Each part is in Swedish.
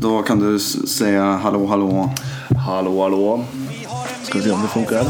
Då kan du säga hallå, hallå. Hallå, hallå. Ska vi se om det funkar.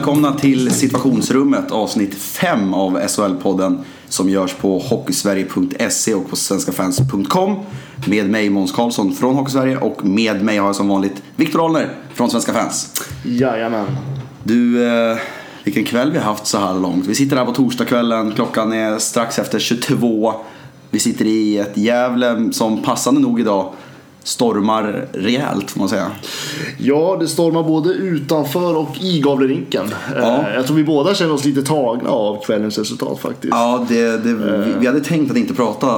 Välkomna till situationsrummet avsnitt 5 av SHL-podden som görs på hockeysverige.se och på svenskafans.com med mig Måns Karlsson från Hockeysverige och med mig har jag som vanligt Viktor Ahlner från Svenska fans. Jajamän. Du, eh, vilken kväll vi har haft så här långt. Vi sitter här på torsdagskvällen, klockan är strax efter 22. Vi sitter i ett Gävle som passande nog idag stormar rejält får man säga. Ja, det stormar både utanför och i Gavlerinken. Ja. Eh, Jag tror vi båda känner oss lite tagna av kvällens resultat faktiskt. Ja, det, det, vi, vi hade tänkt att inte prata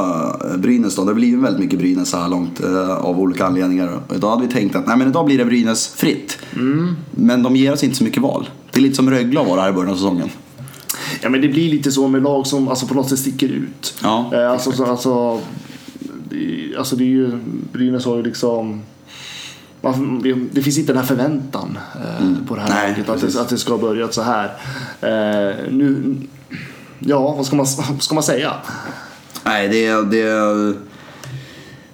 eh, Brynäs då. Det har blivit väldigt mycket Brynäs så här långt eh, av olika anledningar. Idag hade vi tänkt att nej, men idag blir det Brynäs fritt. Men de ger oss inte så mycket val. Det är lite som Rögle var här i början av säsongen. Ja, men det blir lite så med lag som alltså, på något sätt sticker ut. Ja, Eh, alltså, så, alltså, alltså det är ju, Brynäs har ju liksom man, det, finns inte den här förväntan eh, på det här Nej, laget att det, att det ska ha börjat så här. Eh, nu, ja, vad ska man, vad ska man säga? Nej, det, det,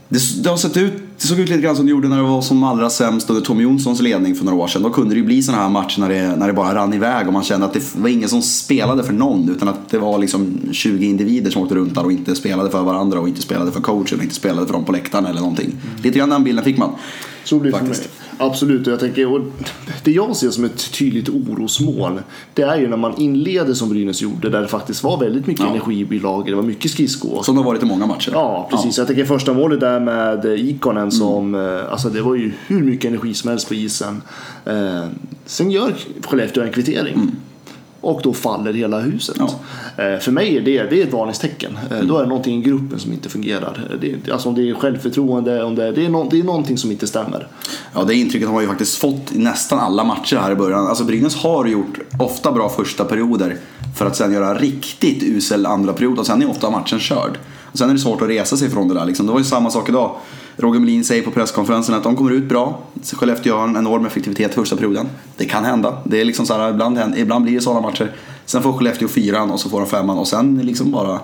det, det har sett ut, det såg ut lite grann som det gjorde när det var som allra sämst under Tom Jonssons ledning för några år sedan. Då kunde det ju bli sådana här matcher när det, när det bara rann iväg och man kände att det var ingen som spelade för någon utan att det var liksom 20 individer som åkte runt där och inte spelade för varandra och inte spelade för coachen och inte spelade för dem på läktaren eller någonting. Lite grann den bilden fick man. Så blir det för mig. Absolut, och jag tänker, och det jag ser som ett tydligt orosmål det är ju när man inleder som Brynäs gjorde där det faktiskt var väldigt mycket Ja. energi i laget, det var mycket skridsko. Som det har varit i många matcher. Ja, precis. Jag tänker första målet där med Ikonen som, eh, alltså det var ju hur mycket energi som helst på isen. Eh, sen gör Skellefteå en kvittering. Och då faller hela huset. Ja. Eh, för mig är det, det är ett varningstecken. Eh, Då är det någonting i gruppen som inte fungerar. Eh, Det, alltså om det är självförtroende, om det, är- det, är no, det är någonting som inte stämmer. Ja, det intrycket har man ju faktiskt fått i nästan alla matcher här i början. Alltså Brynäs har gjort ofta bra första perioder för att sen göra riktigt usel andra period och sen är ofta matchen körd. Och sen är det svårt att resa sig från det där. Liksom. Det var ju samma sak idag. Roger Melin säger på presskonferensen att de kommer ut bra. Skellefteå har en enorm effektivitet första perioden. Det kan hända. Det är liksom så här, ibland, ibland blir det sådana matcher. Sen får Skellefteå fyran och så får de femman och sen liksom bara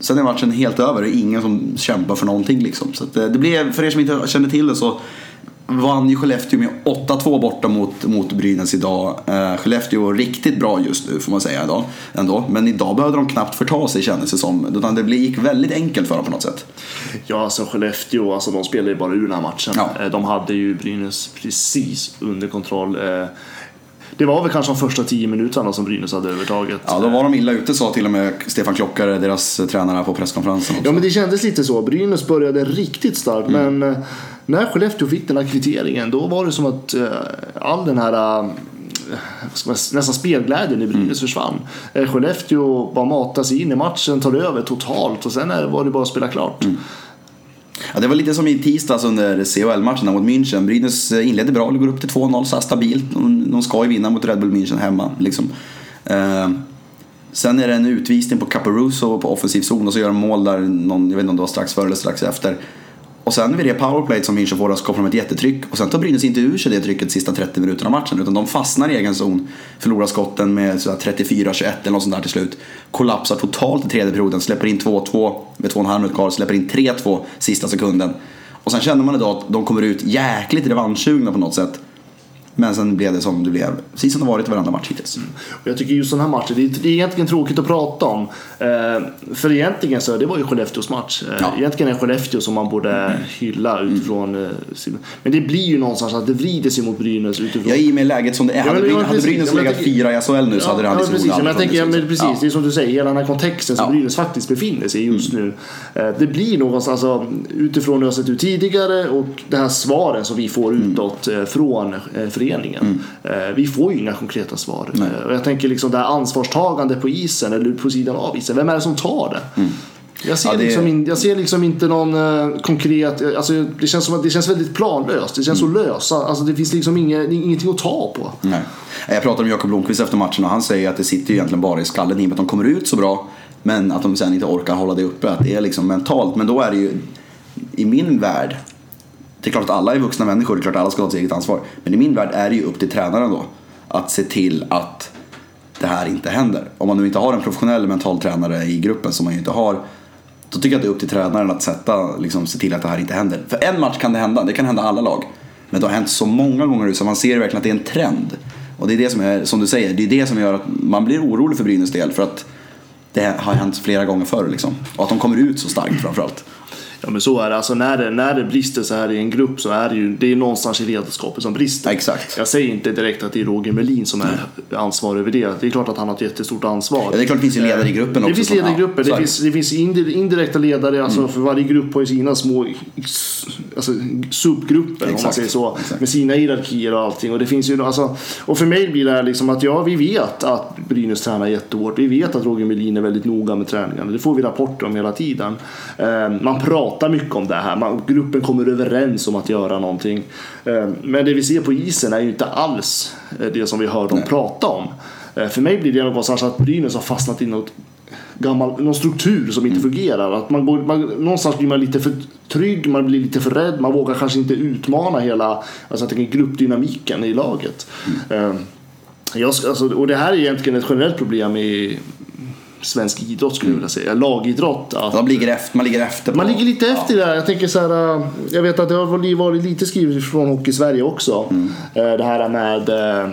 Sen är matchen helt över. Det är ingen som kämpar för någonting liksom. Så att eh, det blev, för er som inte känner till det så vann ju Skellefteå med 8-2 borta mot, mot Brynäs idag. Eh, Skellefteå är riktigt bra just nu får man säga idag, ändå. Men idag behövde de knappt förta sig kändes det som. Utan det gick väldigt enkelt för dem på något sätt. Ja, alltså Skellefteå, alltså de spelade ju bara ur den här matchen. Ja. Eh, De hade ju Brynäs precis under kontroll. Eh, Det var väl kanske de första tio minuterna som Brynäs hade övertaget. Ja, då var de illa ute sa till och med Stefan Klockare, deras tränare på presskonferensen. också. Ja men det kändes lite så. Brynäs började riktigt starkt Mm. men eh, när Skellefteå fick den här kvitteringen då var det som att eh, all den här eh, nästan spelglädjen i Brynäs Mm. försvann. Eh, Skellefteå bara matar sig in i matchen, tar över totalt och sen är- var det bara att spela klart. Mm. Ja, det var lite som i tisdags under CHL-matchen mot München. Brynäs eh, inledde bra, går upp till 2-0 så stabilt. De ska ju vinna mot Red Bull München hemma. Liksom. Eh, sen är det en utvisning på Caparuso på offensiv zon och så gör de mål där, någon, jag vet inte om det var strax före eller strax efter. Och sen vid det powerplay som München får så kommer de ett jättetryck och sen tar Brynäs inte ur sig det trycket de sista 30 minuterna av matchen utan de fastnar i egen zon, förlorar skotten med 34-21 eller något sånt där till slut. Kollapsar totalt i tredje perioden, släpper in 2-2 med 2,5 minuter kvar, släpper in 3-2 sista sekunden. Och sen känner man idag att de kommer ut jäkligt revanschsugna på något sätt. Men sen blev det som det blev, precis som det varit varenda match hittills. Och jag tycker just sådana här matcher, det är, det är egentligen tråkigt att prata om. Eh, för egentligen så, det var ju Skellefteås match. Eh, Ja. Egentligen är Skellefteå som man borde hylla utifrån eh, sin... Men det blir ju någonstans att det vrider sig mot Brynäs utifrån... Ja, i och med läget som det är. hade, Brynäs, ja, hade. Brynäs Ja, men jag legat fyra i SHL nu så hade det ja, hade precis. Men jag tänker, ja, men precis, Ja. det är som du säger, hela den här kontexten som Ja. Brynäs faktiskt befinner sig i just nu. Eh, Det blir någonstans, alltså, utifrån hur det har sett ut tidigare och det här svaren som vi får Mm. utåt eh, från eh, föreningen. Eh, Vi får ju inga konkreta svar. Nej. Eh, Och jag tänker liksom det här ansvarstagande på isen eller på sidan av isen, vem är det som tar det? Mm. Jag ser, Ja, det- liksom, in, jag ser liksom inte någon eh, konkret... Alltså, det, känns som att, det känns väldigt planlöst. Det känns Mm. så lösa. Alltså, det finns liksom inge, ingenting att ta på. Nej. Jag pratade med Jakob Blomqvist efter matchen och han säger att det sitter ju egentligen bara i skallen i och med att de kommer ut så bra men att de sen inte orkar hålla det uppe. Att det är liksom mentalt. Men då är det ju i min värld det är klart att alla är vuxna människor, det är klart att alla ska ha ett eget ansvar. Men i min värld är det ju upp till tränaren då att se till att det här inte händer. Om man nu inte har en professionell mental tränare i gruppen som man ju inte har då tycker jag att det är upp till tränaren att sätta, liksom, se till att det här inte händer. För en match kan det hända, det kan hända alla lag. Men det har hänt så många gånger nu så man ser verkligen att det är en trend. Och det är det som är, som du säger, det är det som gör att man blir orolig för Brynäs del. För att det har hänt flera gånger förr liksom. Och att de kommer ut så starkt framförallt. Ja men så är det. Alltså, när, det när det brister så här i en grupp så är det ju det är någonstans i ledarskapet som brister. Exakt. Jag säger inte direkt att det är Roger Melin som är ansvarig över det. Det är klart att han har ett jättestort ansvar. Ja, det är klart det finns ju ledare i gruppen Det också. finns som- ledare i gruppen. det, finns, det finns indi- indirekta ledare. Alltså Mm. för varje grupp har ju sina små alltså, subgrupper om man Exakt. säger så. Exakt. Med sina hierarkier och allting. Och, det finns ju, alltså, och för mig blir det här liksom att ja, vi vet att Brynäs tränar jättehårt. Vi vet att Roger Melin är väldigt noga med träningarna. Det får vi rapporter om hela tiden. Eh, man pratar mycket om det här. Man, gruppen kommer överens om att göra någonting. Eh, men det vi ser på isen är ju inte alls eh, det som vi hör dem prata om. Eh, för mig blir det någonstans att Brynäs har fastnat i något gammal, någon struktur som inte fungerar. Att man går, man, någonstans blir man lite för trygg, man blir lite för rädd, man vågar kanske inte utmana hela alltså jag tänker gruppdynamiken i laget. Eh, jag, alltså, och det här är egentligen ett generellt problem i svensk idrott skulle jag vilja säga. Lagidrott. Att, De ligger efter, man ligger efter. på- man ligger lite efter där. Jag tänker så här. äh, Jag vet att det har varit- lite skrivet från Hockey Sverige också. Äh, Det här med, äh,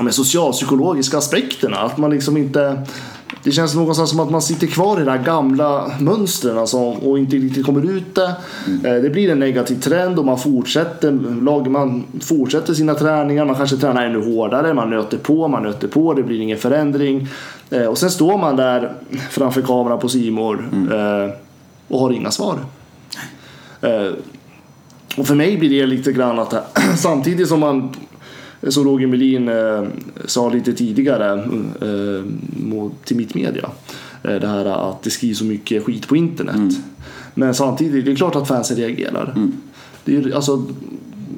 med socialpsykologiska aspekterna. Att man liksom inte det känns någonstans som att man sitter kvar i de här gamla mönstren alltså, och inte riktigt kommer ut det. Eh, Det blir en negativ trend och man fortsätter, lag, man fortsätter sina träningar. Man kanske tränar ännu hårdare, man nöter på, man nöter på, det blir ingen förändring. Eh, Och sen står man där framför kameran på Simor eh, och har inga svar. Och för mig blir det lite grann att samtidigt som man som Roger Melin eh, sa lite tidigare eh, till mitt media. Eh, det här att det skrivs så mycket skit på internet. Men samtidigt, det är klart att fansen reagerar. Det är, alltså,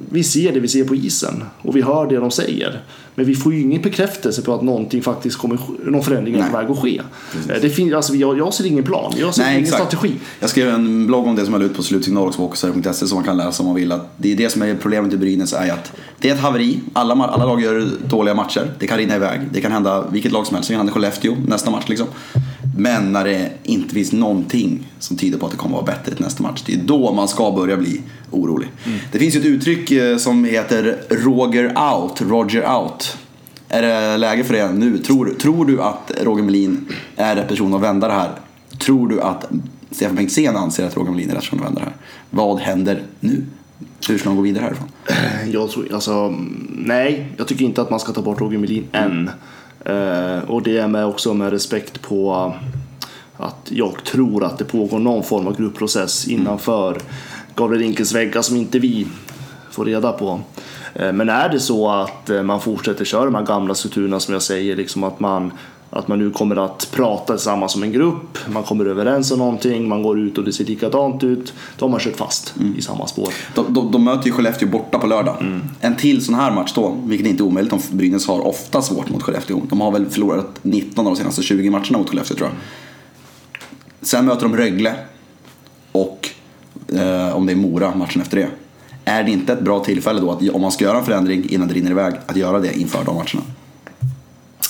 vi ser det vi ser på isen och vi hör det de säger. Men vi får ju ingen bekräftelse på att någonting faktiskt kommer, någon förändring är på väg att ske. Eh, Det finns, alltså, jag, jag ser ingen plan, jag ser Nej, ingen exakt. strategi. Jag skrev en blogg om det som jag la ut på slutsignal också på hockeyserien.se som man kan läsa om man vill. Att det är det som är problemet i Brynäs är att det är ett haveri. Alla, alla lag gör dåliga matcher. Det kan rinna iväg. Det kan hända vilket lag som helst. Det kan hända Skellefteå nästa match liksom. Men när det inte finns någonting som tyder på att det kommer att vara bättre till nästa match. Det är då man ska börja bli orolig. Det finns ju ett uttryck eh, som heter Roger out, Roger out. Är det läge för det nu? Tror, tror du att Roger Melin är rätt person att vända det här? Tror du att Stefan Bengtzén anser att Roger Melin är rätt person att vända det här? Vad händer nu? Hur ska de gå vidare härifrån? Jag tror, alltså, nej, jag tycker inte att man ska ta bort Roger Melin än. Eh, och det är med också med respekt på att jag tror att det pågår någon form av gruppprocess innanför Gabriel Rinkels väggar som inte vi får reda på. Eh, men är det så att eh, man fortsätter köra de här gamla strukturerna som jag säger, liksom att man att man nu kommer att prata tillsammans som en grupp, man kommer överens om någonting, man går ut och det ser likadant ut. Då har man kört fast i samma spår. De, de, de möter ju Skellefteå borta på lördag. En till sån här match då, vilket inte är omöjligt om Brynäs har ofta svårt mot Skellefteå. De har väl förlorat 19 av de senaste 20 matcherna mot Skellefteå tror jag. Sen möter de Rögle och eh, om det är Mora matchen efter det. Är det inte ett bra tillfälle då att om man ska göra en förändring innan det rinner iväg, att göra det inför de matcherna?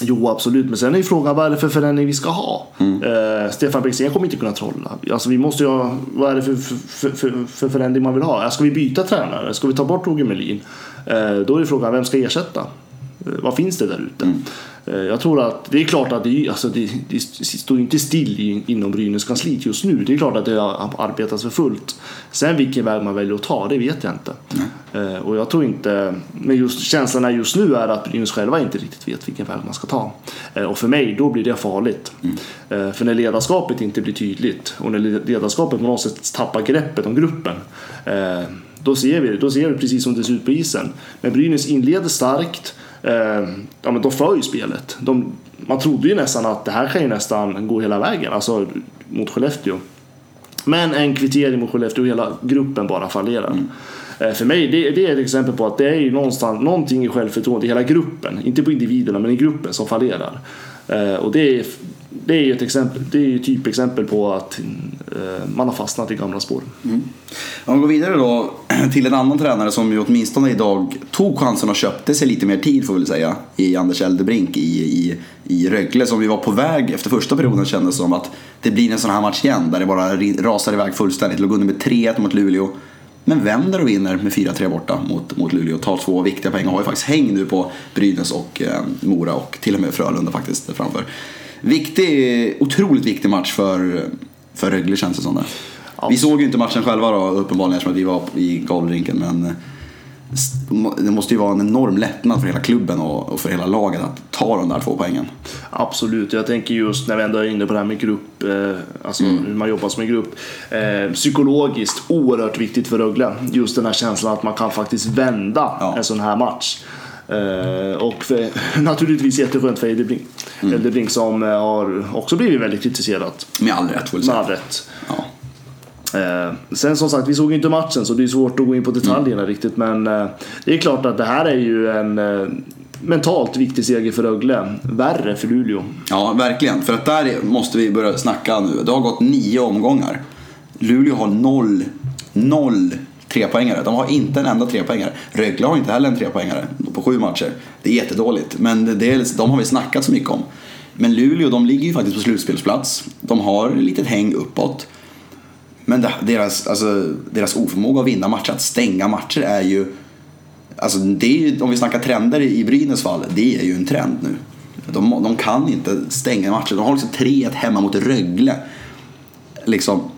Jo, absolut. Men sen är ju frågan vad är det för förändring vi ska ha? Mm. Eh, Stefan Bengtzén kommer inte kunna trolla. Alltså, vi måste ju ha, vad är det för, för, för, för förändring man vill ha? Ska vi byta tränare? Ska vi ta bort Roger Melin? Eh, då är frågan, vem ska ersätta? Eh, vad finns det där ute? Mm. Eh, jag tror att det är klart att det, alltså det, det står inte still inom Brynäs kansliet just nu. Det är klart att det har arbetats för fullt. Sen vilken väg man väljer att ta, det vet jag inte. Eh, och jag tror inte, men just känslan är just nu är att Brynäs själva inte riktigt vet vilken väg man ska ta. Eh, och för mig, då blir det farligt. Eh, för när ledarskapet inte blir tydligt och när ledarskapet på något sätt tappar greppet om gruppen. Då ser vi då ser vi precis som det ser ut på isen. Men Brynäs inleder starkt. Eh, ja, men de för ju spelet. De, man trodde ju nästan att det här kan ju nästan gå hela vägen. Alltså, mot Skellefteå. Men en kvittering mot Skellefteå och hela gruppen bara fallerar. Eh, För mig det, det är ett exempel på att det är ju någonstans, någonting i självförtroendet i hela gruppen, inte på individerna men i gruppen som fallerar. Eh, Och det är, det är ju ett exempel, det är ju typexempel på att eh, man har fastnat i gamla spår. Om vi går vidare då till en annan tränare som ju åtminstone idag tog chansen och köpte sig lite mer tid får vi väl säga i Anders Eldebrink i, i, i Rögle som vi var på väg efter första perioden kändes som att det blir en sån här match igen där det bara rasar iväg fullständigt. Låg under med 3-1 mot Luleå men vänder och vinner med 4-3 borta mot, mot Luleå tar två viktiga poäng och har ju faktiskt häng nu på Brynäs och eh, Mora och till och med Frölunda faktiskt framför. Viktig, otroligt viktig match för, för Rögle känns det som det. Vi såg ju inte matchen själva då uppenbarligen eftersom att vi var i Gavlerinken men det måste ju vara en enorm lättnad för hela klubben och för hela laget att ta de där två poängen. Absolut, jag tänker just när vi ändå är inne på det här med grupp, eh, alltså hur man jobbar som en grupp. Eh, psykologiskt oerhört viktigt för Rögle. Just den här känslan att man kan faktiskt vända Ja. en sån här match. Eh, och för, naturligtvis jätteskönt för Edebrink. Edebrink som eh, har också blivit väldigt kritiserat. Med all rätt får vi Med säga. all rätt. Ja. Eh, sen som sagt, vi såg inte matchen så det är svårt att gå in på detaljerna riktigt. Men eh, det är klart att det här är ju en mentalt viktig seger för Rögle. Värre för Luleå. ja, verkligen. För att där måste vi börja snacka nu. Det har gått nio omgångar. Luleå har noll, noll trepoängare. De har inte en enda trepoängare. Rögle har inte heller en trepoängare på sju matcher. Det är jättedåligt. Men det är, liksom, de har vi snackat så mycket om. Men Luleå, de ligger ju faktiskt på slutspelsplats. De har ett litet häng uppåt. Men deras, alltså, deras oförmåga att vinna matcher, att stänga matcher är ju... Alltså det är ju, om vi snackar trender i Brynäs fall, det är ju en trend nu. De, de kan inte stänga matcher. De har liksom 3-1 hemma mot Rögle. Liksom,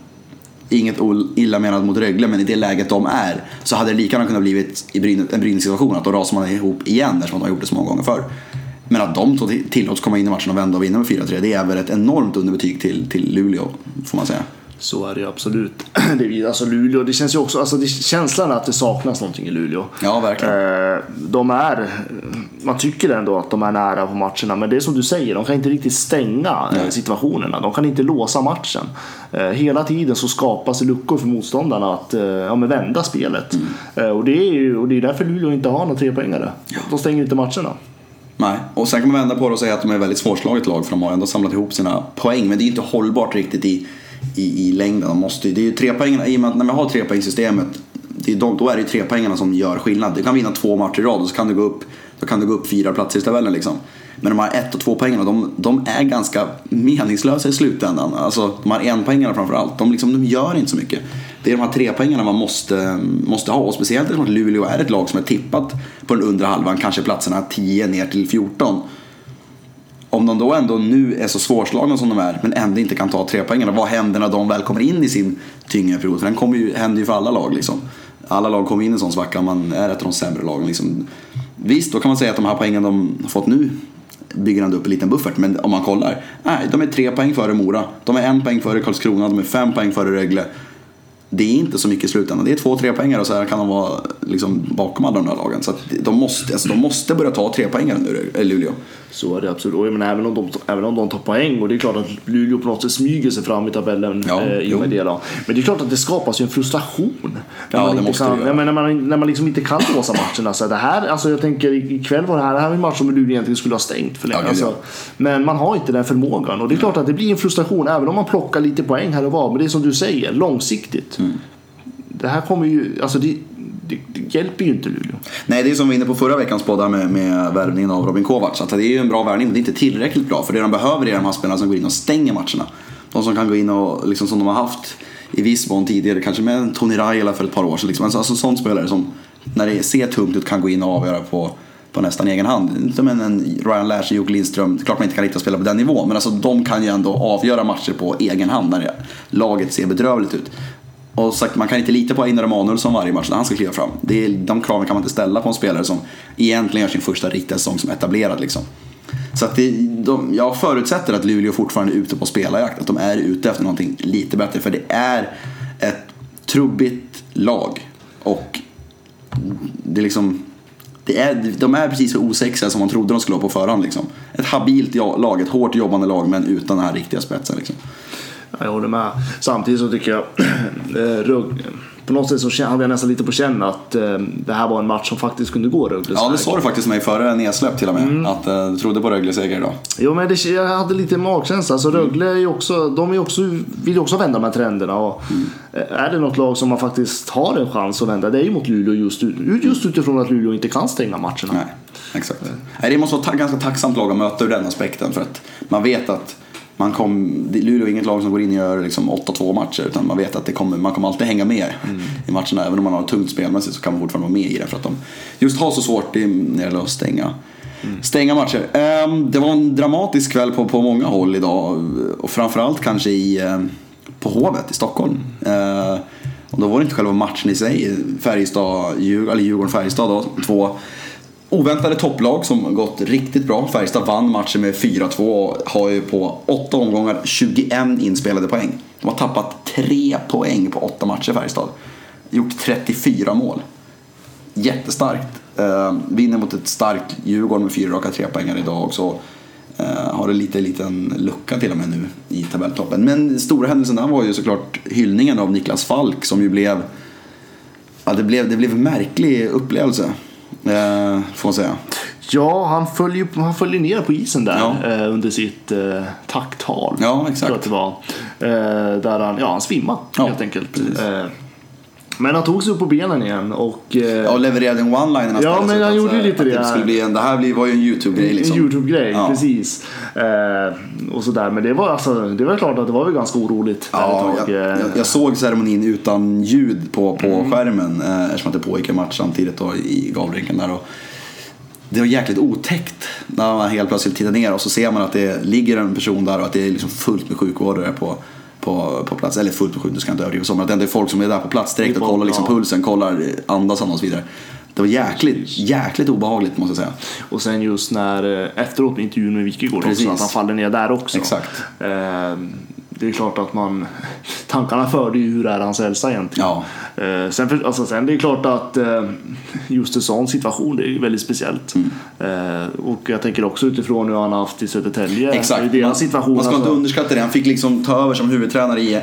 inget illa menat mot Rögle, men i det läget de är så hade det lika gärna kunnat blivit i en Brynäs-situation att då rasar man ihop igen eftersom de har gjort det så många gånger förr. Men att de tillåts komma in i matchen och vända och vinna med 4-3, det är väl ett enormt underbetyg till, till Luleå, får man säga. Så är det ju absolut. Det alltså Luleå, det känns ju också, alltså det, känslan att det saknas någonting i Luleå. Ja, verkligen. Eh, de är, man tycker ändå att de är nära på matcherna, men det är som du säger, de kan inte riktigt stänga eh, Nej. situationerna. De kan inte låsa matchen. Eh, hela tiden så skapas luckor för motståndarna att eh, ja, men vända spelet. Mm. Och, det är ju, och det är därför Luleå inte har några trepoängare. De stänger inte matcherna. Nej, och sen kan man vända på det och säga att de är ett väldigt svårslaget lag för de har ändå samlat ihop sina poäng. Men det är inte hållbart riktigt i, i, i längden. De måste, det är ju trepoängarna, i och med att när vi har trepoängssystemet, det är då, då är det ju trepoängarna som gör skillnad. Du kan vinna två matcher i rad och så kan du gå upp, då kan du gå upp fyra platser i tabellen liksom. Men de här ett och två poängarna, de, de är ganska meningslösa i slutändan. Alltså de här enpoängarna framför allt, de, liksom, de gör inte så mycket. Det är de här trepoängarna man måste, måste ha. Och speciellt eftersom Luleå är ett lag som är tippat på den undre halvan, kanske platserna 10 ner till 14 om de då ändå nu är så svårslagna som de är men ändå inte kan ta tre poängen, vad händer när de väl kommer in i sin tyngre period? För den kommer ju, händer ju för alla lag liksom. Alla lag kommer in i en sån svacka, man är ett av de sämre lagen liksom. Visst, då kan man säga att de här poängen de har fått nu bygger ändå upp en liten buffert. Men om man kollar, nej, de är tre poäng före Mora. De är en poäng före Karlskrona, de är fem poäng före Rögle. Det är inte så mycket i slutändan. Det är två tre poängare och så här kan de vara liksom bakom alla de där lagen. Så de, måste, alltså, de måste börja ta tre poängare nu, eh, Luleå. Så är det absolut. Och jag menar, även, om de, även om de tar poäng och det är klart att Luleå på något sätt smyger sig fram i tabellen Ja, eh, i och med det. Då. Men det är klart att det skapas ju en frustration. När Ja, man det inte måste kan, det när, man, när man liksom inte kan låsa matcherna. Så det här, alltså jag tänker ikväll var det här, det här var en match som Luleå egentligen skulle ha stängt för länge. Ja. alltså, Men man har inte den förmågan. Och det är klart att det blir en frustration även om man plockar lite poäng här och var. Men det är som du säger, långsiktigt. Mm. Det här kommer ju, alltså det, det, det hjälper ju inte Luleå. Nej, det är som vi var inne på förra veckans podd med, med värvningen av Robin Kovacs. Att det är ju en bra värvning, men det är inte tillräckligt bra. För det de behöver är de här spelarna som går in och stänger matcherna. De som kan gå in och, liksom som de har haft i viss mån tidigare, kanske med Tony Raila för ett par år sedan. Liksom. Alltså, alltså sån spelare som, när det ser tungt ut, kan gå in och avgöra på, på nästan egen hand. Som en, en Ryan Lash och Jocke Lindström. Klart man inte kan riktigt spela på den nivån, men alltså, de kan ju ändå avgöra matcher på egen hand när det, laget ser bedrövligt ut. Och sagt, man kan inte lita på Einar Emanuelsson varje match när han ska kliva fram. Det är, de kraven kan man inte ställa på en spelare som egentligen gör sin första riktiga säsong som etablerad. Liksom. Så att det, de, jag förutsätter att Luleå fortfarande är ute på spelarjakt. Att de är ute efter någonting lite bättre. För det är ett trubbigt lag. Och det är liksom... Det är, de är precis så osexiga som man trodde de skulle vara på förhand. Liksom. Ett habilt lag, ett hårt jobbande lag men utan den här riktiga spetsen. Liksom. Jag håller med. Samtidigt så tycker jag eh, på något sätt så hade jag nästan lite på känn att eh, det här var en match som faktiskt kunde gå Rögles Ja, det sa du faktiskt mig före nedsläpp till och med. Mm. Att eh, du trodde på Rögle seger idag. Jo men det, jag hade lite magkänsla. Alltså, Rögle är ju också, de är också, vill ju också vända de här trenderna. Och, eh, Är det något lag som man faktiskt har en chans att vända, det är ju mot Luleå just, just utifrån att Luleå inte kan stänga matcherna. Nej, exakt. Nej, det måste vara ett ganska tacksamt lag att möta ur den aspekten. För att man vet att man kom, Luleå är inget lag som går in och gör liksom 8-2 matcher utan man vet att det kommer, man kommer alltid hänga med mm. i matcherna. Även om man har tungt spelmässigt så kan man fortfarande vara med i det för att de just har så svårt när det gäller att stänga, mm. stänga matcher. Ehm, det var en dramatisk kväll på, på många håll idag och framförallt kanske i, eh, på Hovet i Stockholm. Ehm, och då var det inte själva matchen i sig, Färjestad, Djurgården-Färjestad 2 oväntade topplag som gått riktigt bra. Färjestad vann matchen med 4-2 och har ju på åtta omgångar 21 inspelade poäng. De har tappat tre poäng på åtta matcher Färjestad. Gjort 34 mål. Jättestarkt. Eh, vinner mot ett starkt Djurgården med fyra raka trepoängare idag också. Eh, har en liten, liten lucka till och med nu i tabelltoppen. Men stora händelsen där var ju såklart hyllningen av Niklas Falk som ju blev Ja, det blev, det blev en märklig upplevelse. Eh, får man säga. Ja, han föll ju han föll ner på isen där Ja. eh, under sitt eh, tacktal. Ja, exakt. Tror jag att det var. Eh, där han, ja, han svimmade Ja, helt enkelt. Men han tog sig upp på benen igen och eh, Ja, levererade en one-liner Ja, men han gjorde ju lite det det. Skulle bli en, det här var ju en YouTube-grej liksom. En Youtube-grej, Ja. precis. Eh, och sådär. Men det var, alltså, det var klart att det var väl ganska oroligt Ja, jag, eh. jag, jag såg ceremonin utan ljud på, på skärmen eh, eftersom att det pågick en match samtidigt då, i Gavlerinken där. Och det var jäkligt otäckt när man helt plötsligt tittar ner och så ser man att det ligger en person där och att det är liksom fullt med sjukvårdare på, på, på plats. Eller fullt med sjukvårdare, ska jag inte överdriva så, men att det är folk som är där på plats direkt och kollar liksom pulsen, kollar andas och så vidare. Det var jäkligt, jäkligt obehagligt måste jag säga. Och sen just när, eh, efteråt med intervjun med Wikegård också, att han faller ner där också. Exakt. Eh, det är klart att man, tankarna förde ju hur är hans hälsa egentligen. Ja. Eh, sen, för, alltså, sen det är klart att eh, just en sån situation, det är ju väldigt speciellt. Mm. Eh, och jag tänker också utifrån hur han har haft i Södertälje. Exakt. I deras situation. man ska inte alltså. underskatta det. Han fick liksom ta över som huvudtränare i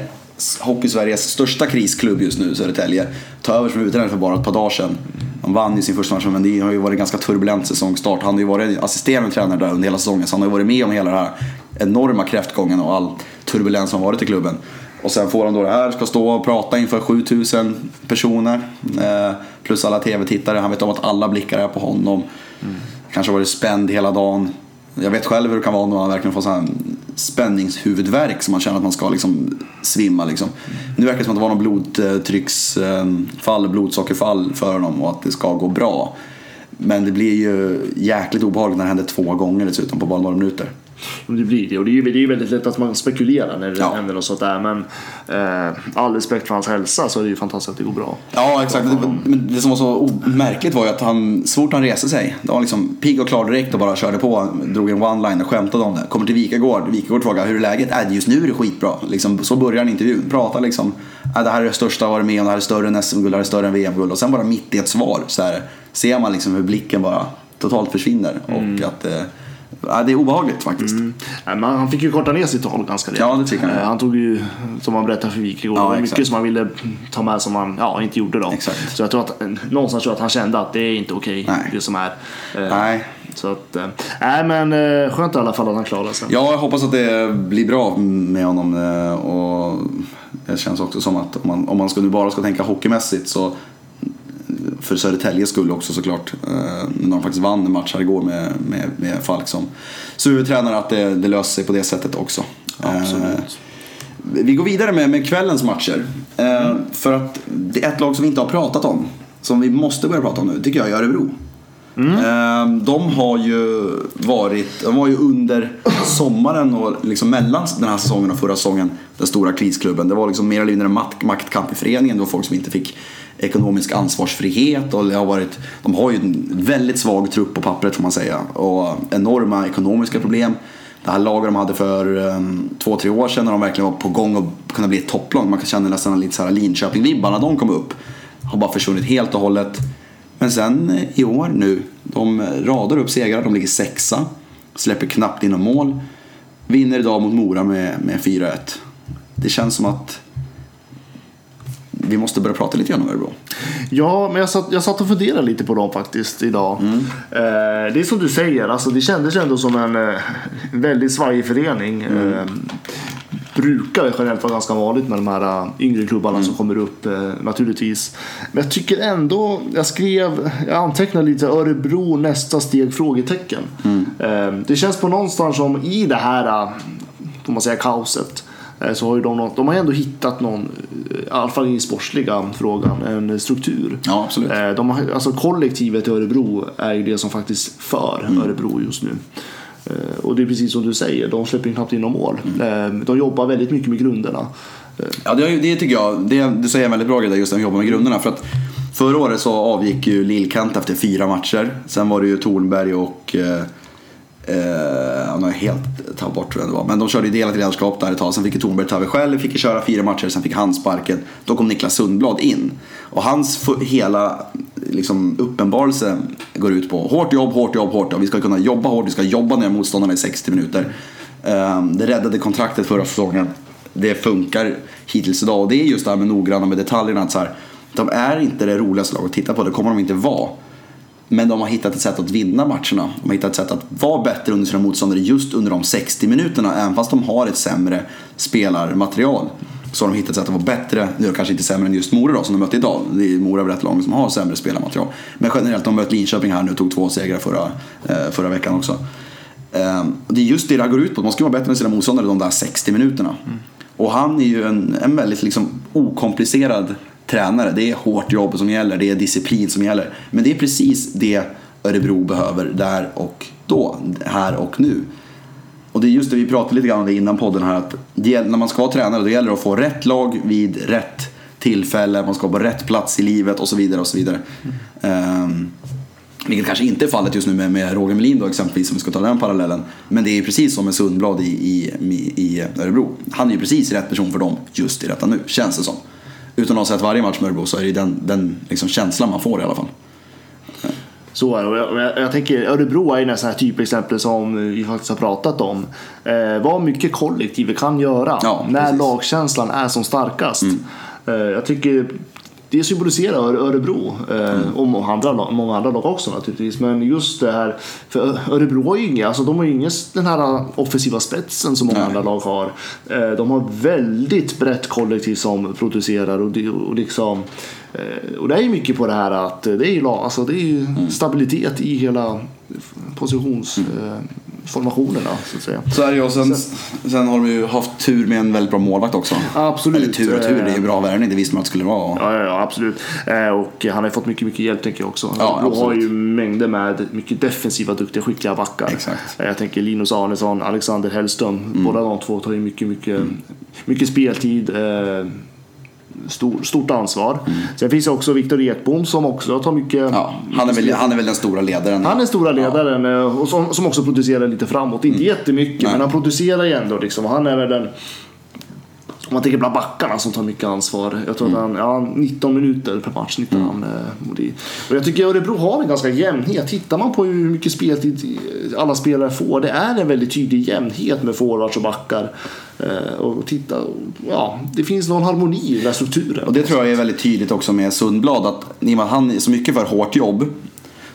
Hockey-Sveriges största krisklubb just nu, Södertälje. Ta över som huvudtränare för bara ett par dagar sedan. Han vann ju sin första match, men det har ju varit en ganska turbulent säsongstart. Han har ju varit assisterande tränare där under hela säsongen, så han har ju varit med om hela den här enorma kräftgången och all turbulens som varit i klubben. Och sen får han då det här, ska stå och prata inför 7000 personer. Eh, plus alla tv-tittare. Han vet om att alla blickar är på honom. Kanske har varit spänd hela dagen. Jag vet själv hur det kan vara när man verkligen får sån här spänningshuvudvärk som man känner att man ska liksom svimma. Liksom. Nu verkar det som att det var någon blodtrycksfall, blodsockerfall för honom och att det ska gå bra. Men det blir ju jäkligt obehagligt när det händer två gånger dessutom på bara några minuter. Det blir det och det är ju det är ju väldigt lätt att man spekulerar när det Ja. händer något sånt där. Men eh, all respekt för hans hälsa så är det ju fantastiskt att det går bra. Ja, exakt. Men det som var så märkligt var ju att han, så fort han reste sig, då var han liksom pigg och klar direkt och bara körde på. Drog en one-line och skämtade om det. Kommer till Vikagård, Vikagård frågar hur är läget? Äh, just nu är det skitbra. Liksom, så börjar han intervjun. Pratar liksom, äh, det här är det största jag varit med om, det här är större än SM-guld, det här är större än VM-guld. Och sen bara mitt i ett svar så här, ser man liksom hur blicken bara totalt försvinner. Och att eh, ja, det är obehagligt faktiskt. Nej, men han fick ju korta ner sitt tal ganska rejält. Ja, det fick han. Eh, Han tog ju, som han berättade för Wikegård, Ja, exakt. mycket som han ville ta med som han ja, inte gjorde då. Exakt. Så jag tror att någonstans tror jag att han kände att det är inte okej Nej. det som är. Eh, Nej. Så att, eh, nej men eh, skönt i alla fall att han klarade sig. Ja, jag hoppas att det blir bra med honom. eh, Och det känns också som att om man, om man ska, nu bara ska tänka hockeymässigt så för Södertäljes skull också såklart. eh, När de faktiskt vann en match här igår med, med, med Falk som huvudtränare att det, det löser sig på det sättet också. Absolut. Eh, Vi går vidare med, med kvällens matcher. Eh, För att det är ett lag som vi inte har pratat om. Som vi måste börja prata om nu, tycker jag, är Örebro. Eh, De har ju varit, de var ju under sommaren och liksom mellan den här säsongen och förra säsongen den stora krisklubben. Det var liksom mer eller mindre en makt, maktkamp i föreningen. Det var folk som inte fick ekonomisk ansvarsfrihet och det har varit, de har ju en väldigt svag trupp på pappret får man säga och enorma ekonomiska problem. Det här laget de hade för um, två, tre år sedan när de verkligen var på gång att kunna bli ett topplag. Man kan känna nästan lite så här Linköping-vibbar när de kom upp. Har bara försvunnit helt och hållet. Men sen eh, i år nu, de eh, radar upp segrar, de ligger sexa. Släpper knappt in något mål. Vinner idag mot Mora med, med 4-1. det känns som att vi måste börja prata lite grann om Örebro. Ja, men jag satt, jag satt och funderade lite på dem faktiskt idag. Mm. Eh, det är som du säger, alltså, det kändes ändå som en eh, väldigt svajig förening. Mm. Eh, brukar generellt vara ganska vanligt med de här eh, yngre klubbarna Mm. som kommer upp eh, naturligtvis. Men jag tycker ändå, jag skrev, jag antecknade lite Örebro nästa steg? frågetecken. Mm. Eh, det känns på någonstans som i det här, får man säga, kaoset. Eh, Så har ju de, något, de har ändå hittat någon, eh, i alla fall i sportsliga frågan, en struktur. Ja, absolut. Eh, De har, alltså kollektivet i Örebro är ju det som faktiskt för Mm. Örebro just nu. Och det är precis som du säger, de släpper in knappt in någon mål. Mm. De jobbar väldigt mycket med grunderna. Ja, det, det tycker jag. Det, du säger en väldigt bra grej där just när vi jobbar med grunderna. För att förra året så avgick ju Lillkant efter fyra matcher. Sen var det ju Tornberg och... Uh, han har helt tagit bort tror jag det var. Men de körde ju delat ledarskap där ett tag. Sen fick ju Tornberg ta över själv, fick ju köra fyra matcher. Sen fick han sparken. Då kom Niklas Sundblad in. Och hans hela liksom, uppenbarelse går ut på hårt jobb, hårt jobb, hårt jobb. Vi ska kunna jobba hårt, vi ska jobba ner motståndarna i 60 minuter. Uh, det räddade kontraktet förra säsongen. Det funkar hittills idag. Och det är just det här med noggranna med detaljerna. Att så här, de är inte det roligaste laget att titta på, det kommer de inte vara. Men de har hittat ett sätt att vinna matcherna. De har hittat ett sätt att vara bättre under sina motståndare just under de 60 minuterna. Även fast de har ett sämre spelarmaterial. Så har de hittat ett sätt att vara bättre. Nu är det kanske inte sämre än just Mora då, som de mötte idag. Det är Mora rätt lag som har sämre spelarmaterial. Men generellt, de mötte Linköping här nu och tog två segrar förra, eh, förra veckan också. Ehm, det är just det det går ut på. Man ska vara bättre än sina motståndare de där 60 minuterna. Och han är ju en, en väldigt liksom okomplicerad tränare. Det är hårt jobb som gäller, det är disciplin som gäller. Men det är precis det Örebro behöver där och då, här och nu. Och det är just det vi pratade lite grann om det innan podden här att när man ska vara tränare då gäller det att få rätt lag vid rätt tillfälle, man ska vara på rätt plats i livet och så vidare och så vidare. Ehm, vilket kanske inte är fallet just nu med, med Roger Melin då exempelvis om vi ska ta den parallellen. Men det är precis som med Sundblad i, i, i, i Örebro. Han är ju precis rätt person för dem just i detta nu, känns det som. Utan att ha sett varje match med Örebro så är det den, den liksom känslan man får i alla fall. Så är det. Jag, jag, jag tänker Örebro är ju nästan ett typexempel som vi faktiskt har pratat om. Eh, vad mycket kollektivet kan göra Ja, när precis. lagkänslan är som starkast. Eh, jag tycker det symboliserar Öre- Örebro eh, och många andra, många andra lag också naturligtvis. Men just det här, för Örebro har ju inga, alltså de har ju ingen den här offensiva spetsen som många Nej. andra lag har. Eh, de har väldigt brett kollektiv som producerar och, och liksom eh, och det är ju mycket på det här att det är ju, alltså det är ju stabilitet i hela positionsformationerna så att säga. Så är det ju och sen, sen har de ju haft tur med en väldigt bra målvakt också. Absolut. Eller tur och tur, det är ju bra värvning, det visste man att det skulle vara. Ja, ja, ja absolut. Eh, och han har ju fått mycket, mycket hjälp tänker jag också. Ja, Han har ju mängder med mycket defensiva, duktiga, skickliga backar. Exakt. Eh, Jag tänker Linus Arnesson, Alexander Hellström. Mm. Båda de två tar ju mycket, mycket, mycket speltid. Stor, stort ansvar. Sen finns också Viktor Ekbom som också tar mycket... Mm. Ja, han, är väl, han är väl den stora ledaren. Han är stora ledaren eh, och som, som också producerar lite framåt. Inte jättemycket Mm. Nej. men han producerar ju ändå. Liksom. Han är väl den... Om man tänker bland backarna som tar mycket ansvar. Jag tror Mm. att han, ja, 19 minuter per match snittar han. eh, Och, jag tycker Örebro har en ganska jämnhet. Tittar man på hur mycket speltid alla spelare får. Det är en väldigt tydlig jämnhet med forwards och backar. Eh, Och titta, ja, det finns någon harmoni i den här strukturen. Och det tror jag är väldigt tydligt också med Sundblad. Att i och med att han är så mycket för hårt jobb.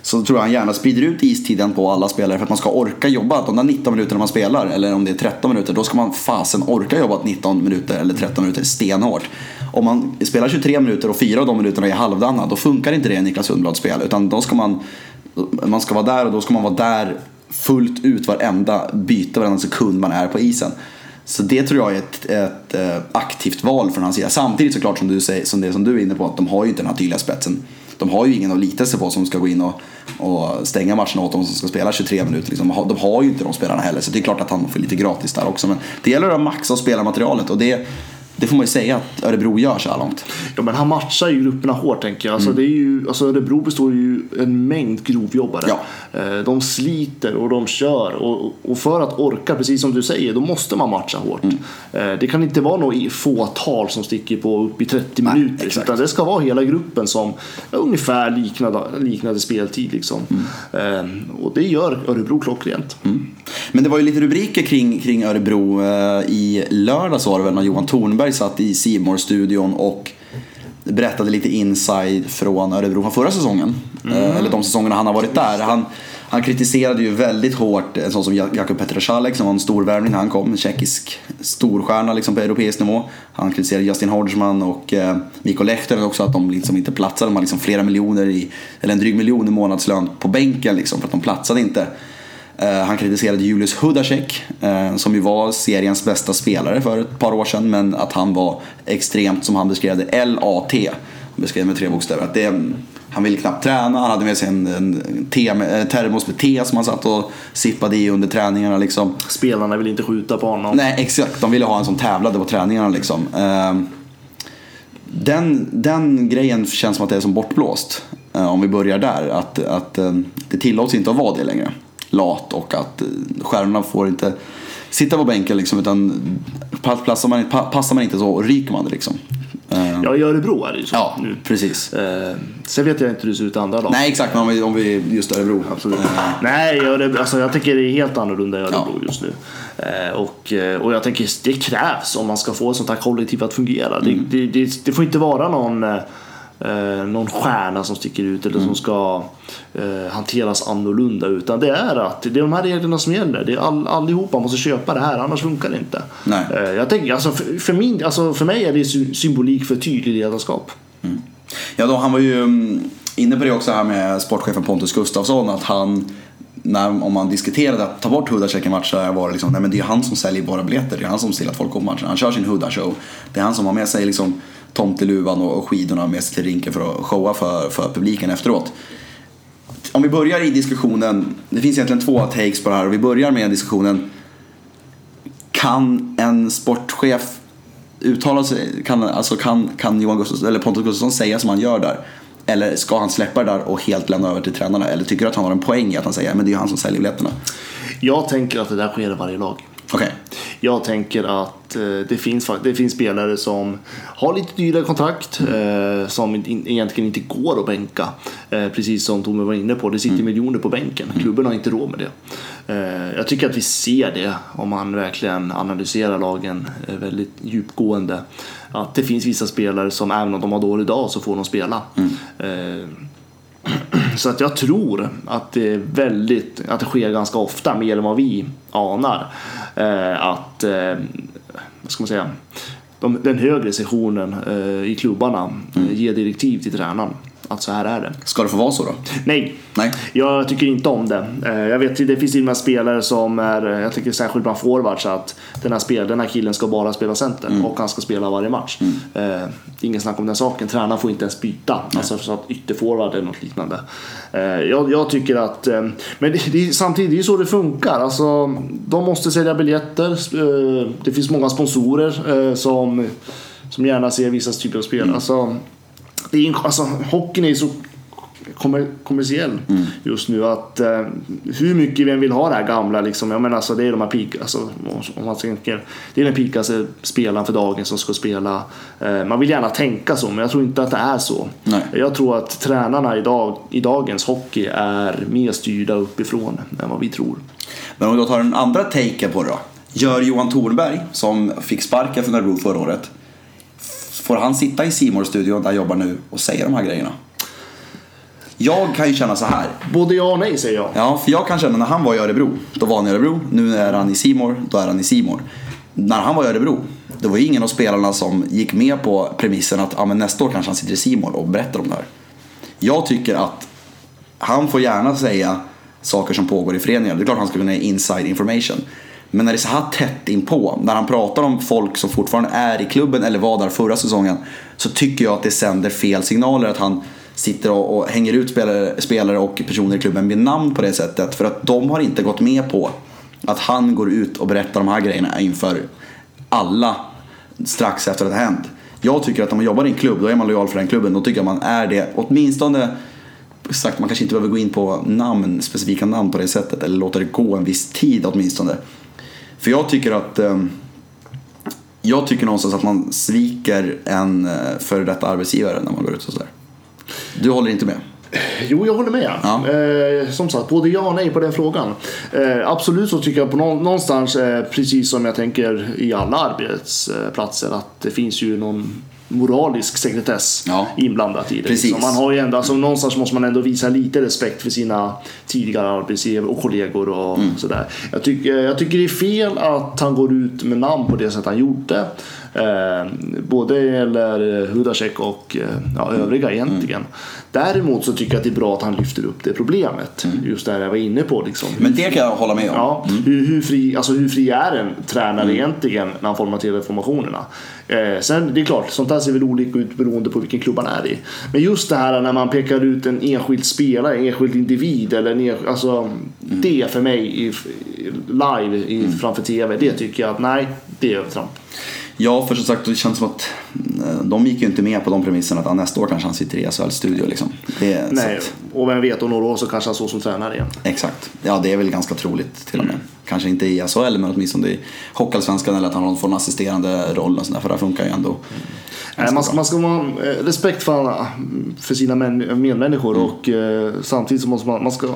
Så tror jag han gärna sprider ut istiden på alla spelare för att man ska orka jobba. De där 19 minuterna man spelar, eller om det är 13 minuter, då ska man fasen orka jobba 19 minuter eller 13 minuter stenhårt. Om man spelar 23 minuter och fyra av de minuterna är halvdana, då funkar inte det i Niklas Sundblads spel. Utan då ska man, man ska vara där och då ska man vara där fullt ut varenda byte, varenda sekund man är på isen. Så det tror jag är ett, ett eh, aktivt val från hans sida. Samtidigt såklart som du säger, som det som du är inne på, att de har ju inte den här tydliga spetsen. De har ju ingen att lita sig på som ska gå in och, och stänga matchen åt dem som ska spela 23 minuter. Liksom. De har- De har ju inte de spelarna heller, så det är klart att han får lite gratis där också. Men det gäller att maxa spelarmaterialet och det, det får man ju säga att Örebro gör så här långt. Ja, men han matchar ju grupperna hårt tänker jag. Alltså, Mm. det är ju, alltså, Örebro består ju en mängd grovjobbare. Ja. Eh, De sliter och de kör. Och, och för att orka, precis som du säger, då måste man matcha hårt. Mm. Eh, Det kan inte vara något fåtal som sticker på upp i 30 Nej, minuter. exakt. Utan det ska vara hela gruppen som ungefär liknande, liknande speltid. Liksom. Mm. Eh, Och det gör Örebro klockrent. Men Men det var ju lite rubriker kring, kring Örebro i lördags var det väl när Johan Thornberg satt i simor studion och berättade lite inside från Örebro från förra säsongen. Eh, eller de säsongerna han har varit där. Han, han kritiserade ju väldigt hårt en sån som Jakub Petracalek som var en stor värvning när han kom. En tjeckisk storstjärna liksom på europeisk nivå. Han kritiserade Justin Hodgman och eh, Mikko Lehtinen också att de liksom inte platsade. De har liksom flera miljoner i, eller en dryg miljon i månadslön på bänken liksom för att de platsade inte. Eh, han kritiserade Julius Hudacek eh, som ju var seriens bästa spelare för ett par år sedan men att han var extremt, som han beskrev det, LAT. Han beskrev med tre bokstäver. Att det, han ville knappt träna, han hade med sig en, en te, en termos med te som han satt och sippade i under träningarna. Liksom. Spelarna vill inte skjuta på honom. Nej, exakt. De ville ha en som tävlade på träningarna. Liksom. Ehm, Den, den grejen känns som att det är som bortblåst. eh, Om vi börjar där. Att, att eh, det tillåts inte att vara det längre. Lat och att eh, stjärnorna får inte sitta på bänken liksom. Utan passar man, pa- passar man inte så ryker man det liksom. Ehm, Ja, i Örebro är det ju så Ja, nu. precis. Eh, sen vet jag inte hur det ser ut i andra lag. Nej, exakt. Men om vi, om vi just Örebro. Absolut. Eh, Nej, Örebro, alltså jag tänker det är helt annorlunda i Örebro Ja. just nu. Eh, och, eh, och jag tänker det krävs om man ska få ett sånt här kollektiv att fungera. Mm. Det, det, det, det får inte vara någon, eh, någon stjärna som sticker ut eller Mm. som ska eh, hanteras annorlunda. Utan det är att det är de här reglerna som gäller. Det är all, allihopa måste köpa det här, annars funkar det inte. Nej. Eh, jag tänker, alltså, för, för, min, alltså, för mig är det sy- symbolik för tydlig ledarskap. Ja, då, han var ju mm, inne på det också här med sportchefen Pontus Gustafsson att han när, om man diskuterade att ta bort Hudacek i match så var det liksom, nej men det är han som säljer våra biljetter, det är han som ser att folk kommer matchen. Han kör sin Huda-show. Det är han som har med sig liksom tomteluvan och, skidorna med sig till rinken för att showa för, för publiken efteråt. Om vi börjar i diskussionen, det finns egentligen två takes på det här och vi börjar med diskussionen kan en sportchef uttala sig, kan, alltså kan, kan Johan Gustafsson, eller Pontus Gustafsson säga som han gör där? Eller ska han släppa det där och helt lämna över till tränarna? Eller tycker du att han har en poäng i att han säger men det är ju han som säljer biljetterna? Jag tänker att det där sker i varje lag. Okej. Jag tänker att eh, det, finns, det finns spelare som har lite dyrare kontrakt eh, som in, egentligen inte går att bänka. Eh, precis som Tommy var inne på, det sitter miljoner på bänken. Klubben har inte råd med det. Eh, jag tycker att vi ser det om man verkligen analyserar lagen eh, väldigt djupgående. Att det finns vissa spelare som även om de har dålig dag så får de spela. Eh, så att jag tror att det är väldigt, att det sker ganska ofta, mer än vad vi anar. Eh, att, eh, vad ska man säga, de, den högre sessionen eh, i klubbarna ger direktiv till tränaren. Att så här är det. Ska det få vara så då? Nej, Nej. jag tycker inte om det. Eh, Jag vet det finns till och med spelare som är, eh, jag tycker särskilt bland forwards, att den här, spel, den här killen ska bara spela center och han ska spela varje match. Eh, Det är ingen snack om den saken. Tränaren får inte ens byta, alltså så att ytterforward eller något liknande. Eh, Jag, jag tycker att, eh, men det, det samtidigt, det är ju så det funkar. Alltså, de måste sälja biljetter. Eh, Det finns många sponsorer eh, som, som gärna ser vissa typer av spel. Alltså, det är, alltså, hockeyn är så kommer, kommersiell just nu att eh, hur mycket vi än vill ha det här gamla liksom, jag menar alltså det är de här peak, alltså, om man tänker, det är den pikaste spelaren för dagen som ska spela. Eh, man vill gärna tänka så men jag tror inte att det är så. Nej. Jag tror att tränarna idag, i dagens hockey är mer styrda uppifrån än vad vi tror. Men om vi då tar den andra taken på det då. Gör Johan Thornberg, som fick sparken från Örebro förra året, får han sitta i simor studion där jag jobbar nu och säga de här grejerna? Jag kan ju känna så här. Både ja och nej säger jag. Ja, för jag kan känna när han var i Örebro, då var han i Örebro. Nu är han i Simor, då är han i Simor. När han var i Örebro, det var ju ingen av spelarna som gick med på premissen att ah, men nästa år kanske han sitter i Simor och berättar om det här. Jag tycker att han får gärna säga saker som pågår i föreningar. Det är klart han ska kunna ge inside information. Men när det är så här tätt inpå, när han pratar om folk som fortfarande är i klubben eller var där förra säsongen, så tycker jag att det sänder fel signaler att han sitter och, och hänger ut spelare, spelare och personer i klubben med namn på det sättet. För att de har inte gått med på att han går ut och berättar de här grejerna inför alla strax efter att det har hänt. Jag tycker att om man jobbar i en klubb, då är man lojal för den klubben. Då tycker jag man är det, åtminstone sagt, man kanske inte behöver gå in på namn, specifika namn på det sättet eller låta det gå en viss tid åtminstone. För jag tycker att eh, jag tycker någonstans att man sviker en eh, före detta arbetsgivare när man går ut och sådär. Du håller inte med? Jo, jag håller med. Ja. Eh, som sagt, både ja och nej på den frågan. Eh, absolut så tycker jag på nå- någonstans, eh, precis som jag tänker i alla arbetsplatser, att det finns ju någon moralisk sekretess Ja. inblandat i det. Precis. Liksom. Man har ju ändå, alltså, någonstans måste man ändå visa lite respekt för sina tidigare arbetsgivare och kollegor och Mm. sådär. Jag tycker, jag tycker det är fel att han går ut med namn på det sätt han gjorde. Eh, både gäller Hudacek och eh, ja, övriga egentligen. Däremot så tycker jag att det är bra att han lyfter upp det problemet. Just det här jag var inne på. Liksom. Men det kan jag hålla med om. Ja, hur, hur, fri, alltså hur fri är en tränare egentligen när han formaterar formationerna? Eh, sen det är klart, sånt där ser väl olika ut beroende på vilken klubb han är i. Men just det här när man pekar ut en enskild spelare, en enskild individ eller en enskild, alltså det för mig i, live i, framför TV, det tycker jag att nej, det är övertramp. Ja, för som sagt, det känns som att eh, de gick ju inte med på de premisserna att ah, nästa år kanske han sitter i SHL-studio. Liksom. Det, Nej, att, och vem vet, om några år så kanske han står som tränare igen. exakt. Ja, det är väl ganska troligt till och med. Kanske inte i SHL, men åtminstone i Hockeyallsvenskan eller att han får en assisterande roll och sådär, för det funkar ju ändå. Nej, man, man ska ha eh, respekt för, för sina män, medmänniskor och eh, samtidigt så måste man, man ska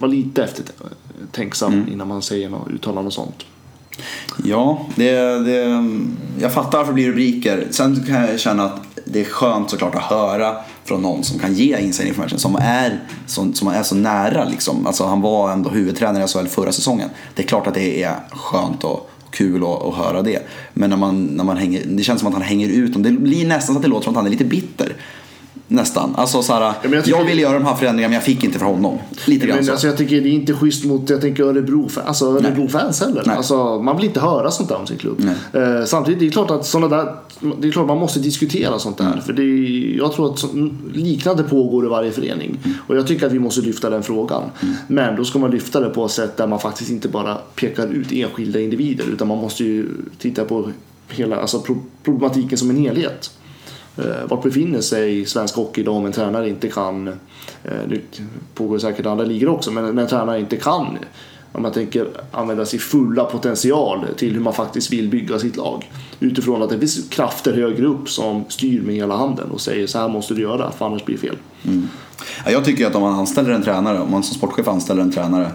vara lite eftertänksam innan man säger något uttalande och sånt. Ja, det, det, jag fattar varför det blir rubriker. Sen kan jag känna att det är skönt såklart att höra från någon som kan ge inside information, som är, som, som är så nära liksom. Alltså han var ändå huvudtränare i SHL förra säsongen. Det är klart att det är skönt och kul att, att höra det. Men när man, när man hänger, det känns som att han hänger ut dem. Det blir nästan så att det låter som att han är lite bitter. Nästan. Alltså så här, men jag jag, tycker- ville göra de här förändringarna men jag fick inte för honom. Lite grann Men så. alltså, jag tycker det är inte schysst mot jag tänker Örebro-fans alltså, Örebro heller. Alltså, man vill inte höra sånt där om sin klubb. Eh, samtidigt det är klart att såna där, det är klart man måste diskutera sånt Mm. där. För det är, jag tror att så, liknande pågår i varje förening. Mm. Och jag tycker att vi måste lyfta den frågan. Men då ska man lyfta det på ett sätt där man faktiskt inte bara pekar ut enskilda individer. Utan man måste ju titta på hela alltså, pro- problematiken som en helhet. Eh, Vart befinner sig svensk hockey idag om en tränare inte kan, eh, pågår säkert andra ligor också, men när en tränare inte kan om man tänker använda sin fulla potential till hur man faktiskt vill bygga sitt lag. Utifrån att det finns krafter högre upp som styr med hela handen och säger så här måste du göra för annars blir det fel. Mm. jag tycker att om man anställer en tränare, om man som sportchef anställer en tränare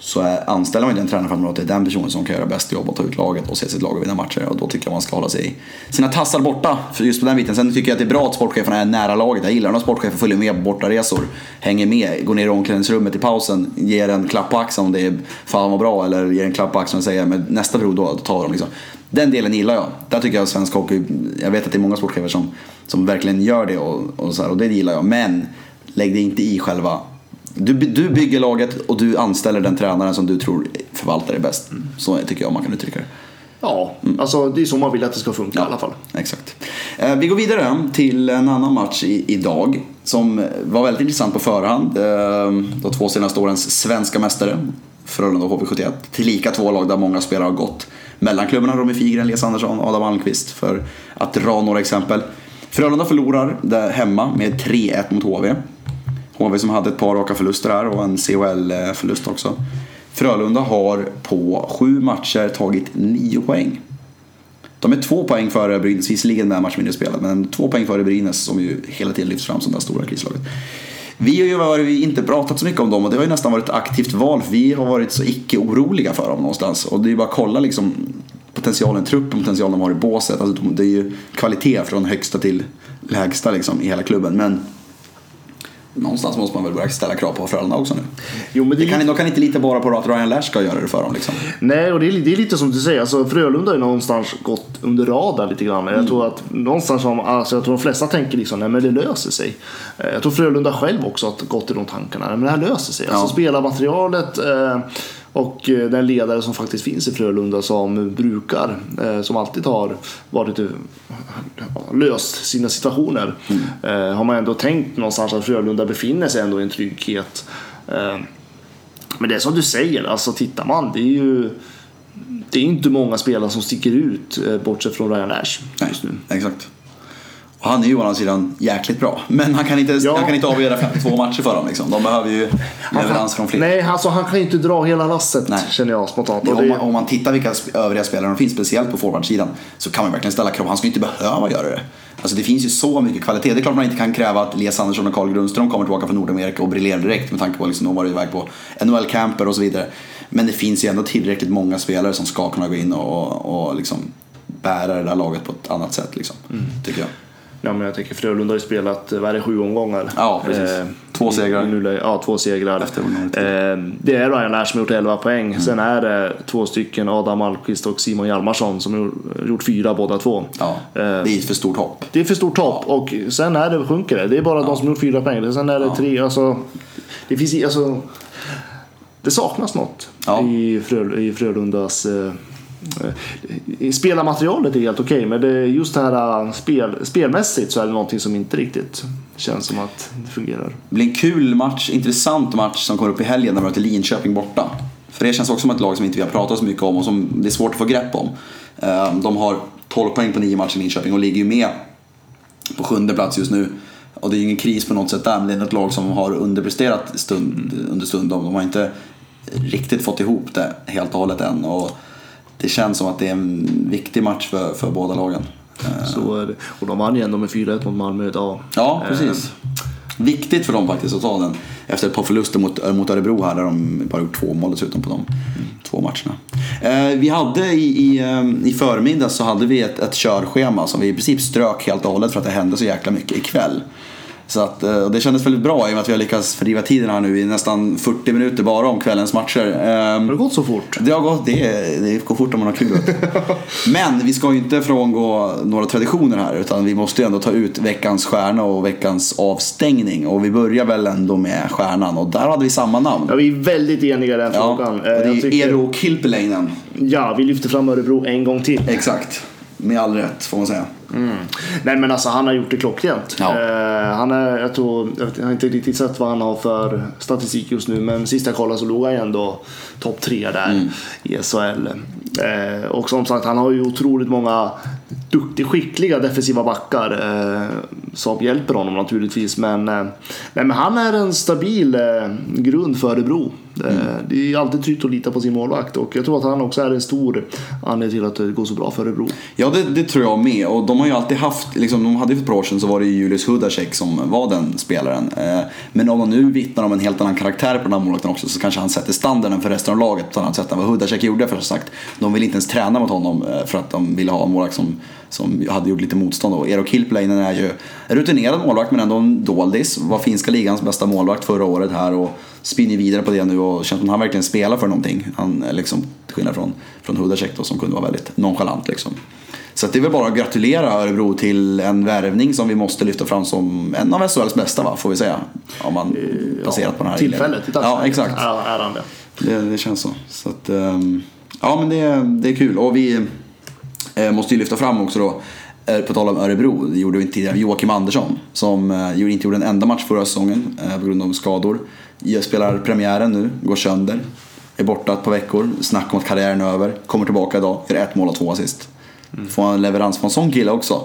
så är, anställer man inte en tränare för att man att det är den personen som kan göra bäst jobb och ta ut laget och se sitt lag och vinna matcher. Och då tycker jag man ska hålla sig sina tassar borta för just på den biten. Sen tycker jag att det är bra att sportcheferna är nära laget. Jag gillar när sportchefer följer med på bortaresor, hänger med, går ner i omklädningsrummet i pausen, ger en klapp på axeln om det är fan vad bra eller ger en klapp på axeln och säger men nästa period då, då tar de liksom. Den delen gillar jag. Där tycker jag svensk hockey, jag vet att det är många sportchefer som, som verkligen gör det och, och, så här, och det gillar jag. Men lägg det inte i själva du, du bygger laget och du anställer den tränaren som du tror förvaltar det bäst. Så tycker jag man kan uttrycka det. Ja, alltså det är så man vill att det ska funka i alla fall. Exakt. Eh, Vi går vidare till en annan match i, idag som var väldigt intressant på förhand. Eh, De två senaste årens svenska mästare, Frölunda och HV71. Tillika två lag där många spelare har gått mellan klubbarna. Romy Figren, Elias Andersson, Adam Almqvist för att dra några exempel. Frölunda förlorar där hemma med 3-1 mot HV. HV som hade ett par raka förluster här och en CHL-förlust också. Frölunda har på sju matcher tagit nio poäng. De är två poäng före Brynäs, visserligen med matchen match mindre spelad, men två poäng före Brynäs som ju hela tiden lyfts fram som det stora krislaget. Vi har ju varit, inte pratat så mycket om dem och det har ju nästan varit ett aktivt val för vi har varit så icke oroliga för dem någonstans. Och det är ju bara att kolla liksom potentialen, truppen, potentialen de har i båset. Alltså, det är ju kvalitet från högsta till lägsta liksom i hela klubben. Men någonstans måste man väl börja ställa krav på Frölunda också nu. Jo, men det Det kan, de kan inte lita bara på att Ryan Lash ska göra det för dem liksom. Nej, och det är, det är lite som du säger. Alltså, Frölunda har ju någonstans gått under radarn lite grann. Jag tror att någonstans som, alltså, jag tror de flesta tänker liksom, nej men det löser sig. Eh, Jag tror Frölunda själv också har gått i de tankarna. Nej, men det här löser sig. Alltså Ja. spelarmaterialet eh, och eh, den ledare som faktiskt finns i Frölunda som brukar, eh, som alltid har varit löst sina situationer. Eh, har man ändå tänkt någonstans att Frölunda befinner sig ändå i en trygghet. Men det är som du säger, alltså tittar man, det är ju det är inte många spelare som sticker ut bortsett från Ryan Lash Nej, just nu. exakt. Och han är ju å andra sidan jäkligt bra. Men han kan inte, Ja. han kan inte avgöra 52 matcher för dem. Liksom. De behöver ju leverans från fler. Nej, alltså han kan ju inte dra hela lasset Nej. känner jag spontant. Och om, man, om man tittar vilka övriga spelare de finns, speciellt på forwardsidan, så kan man verkligen ställa krav. Han ska inte behöva göra det. Alltså det finns ju så mycket kvalitet. Det är klart man inte kan kräva att Elias Andersson och Carl Grundström kommer tillbaka från Nordamerika och briljerar direkt med tanke på att liksom, de varit iväg på NHL-camper och så vidare. Men det finns ju ändå tillräckligt många spelare som ska kunna gå in och, och liksom bära det där laget på ett annat sätt. Liksom, Mm. Tycker jag. Ja, men jag tänker Frölunda har ju spelat, eh, vad är det, sju omgångar? Ja, precis. Två segrar. Ja, två segrar. Efter. Eh, det är Ryan Lash som har gjort 11 poäng. Mm. Sen är det två stycken, Adam Almqvist och Simon Hjalmarsson, som har gjort fyra båda två. Ja, det Eh, är ett för stort hopp. Det är för stort topp och sen är det, sjunker det. Det är bara de som har gjort fyra poäng. Sen är det tre, alltså. Det finns alltså. Det saknas något Ja. i, Frö, i Frölundas eh, eh, Eh, Spelarmaterialet är helt okej men det, är just det här eh, spel, spelmässigt så är det någonting som inte riktigt känns som att det fungerar. Det blir en kul match, intressant match som kommer upp i helgen när vi möter Linköping borta. För det känns också som ett lag som inte vi har pratat så mycket om och som det är svårt att få grepp om. Eh, de har 12 poäng på 9 matcher i Linköping och ligger ju med på sjunde plats just nu. Och det är ju ingen kris på något sätt där, men det är ett lag som har underpresterat stund, under. De har inte riktigt fått ihop det helt och hållet än. Och det känns som att det är en viktig match för, för båda lagen. Eh, Så är det. Och de vann ju ändå med 4-1 mot Malmö idag. Ja, precis. Viktigt för dem faktiskt att ta den efter ett par förluster mot, mot Örebro här där de bara gjort två mål dessutom på de två matcherna. Eh, vi hade i, i, eh, i förmiddag så hade vi ett, ett körschema som vi i princip strök helt och hållet för att det hände så jäkla mycket ikväll. Så att, eh, och det kändes väldigt bra i och med att vi har lyckats fördriva tiden här nu i nästan 40 minuter bara om kvällens matcher. Eh, Har det gått så fort? det har gått, det, det går fort om man har kul. Men vi ska ju inte frångå några traditioner här utan vi måste ju ändå ta ut veckans stjärna och veckans avstängning. Och vi börjar väl ändå med stjärnan och där hade vi samma namn. Ja, vi är väldigt eniga i den Ja, frågan. det Eh, är tycker- Eero Kilpeläinen. Ja, vi lyfter fram Örebro en gång till. Exakt. Med all rätt får man säga. Nej men alltså han har gjort det klockrent. Ja. Eh, han är, jag, tror, jag har inte riktigt sett vad han har för statistik just nu men sist jag kollade så låg han ändå topp tre där Mm. i SHL. Eh, och som sagt han har ju otroligt många duktiga, skickliga defensiva backar eh, som hjälper honom naturligtvis. Men, eh, nej, men han är en stabil eh, grund för Örebro. Eh, Mm. Det är alltid tryggt att lita på sin målvakt och jag tror att han också är en stor anledning till att det går så bra för Örebro. Ja, det, det tror jag med. Och de har ju alltid haft, liksom, de hade ju för ett par år sedan så var det ju Julius Hudacek som var den spelaren. Eh, men om de nu vittnar om en helt annan karaktär på den här målvakten också så kanske han sätter standarden för resten av laget på ett annat sätt än vad Hudacek gjorde. För som sagt, de ville inte ens träna mot honom eh, för att de ville ha en målvakt som, som hade gjort lite motstånd. Och Eero Kilpeläinen är ju en rutinerad målvakt men ändå en doldis. Var finska ligans bästa målvakt förra året här och spinner vidare på det nu och känns som att han verkligen spelar för någonting. Han liksom, till skillnad från, från Hudacek då, som kunde vara väldigt nonchalant liksom. Så det är väl bara att gratulera Örebro till en värvning som vi måste lyfta fram som en av SHLs bästa va, får vi säga. Om man baserat på den här Tillfället i Ja, exakt. Ja, är han det. Det, känns så. så att, ehm, ja, men det, det är kul. Och vi eh, måste ju lyfta fram också då, eh, på tal om Örebro, det gjorde vi inte tidigare, Joakim Andersson. Som eh, inte gjorde en enda match förra säsongen eh, på grund av skador. Jag spelar premiären nu, går sönder. Är borta ett par veckor, snack om att karriären är över. Kommer tillbaka idag, gör ett mål och två assist. Får en leverans från en sån kille också.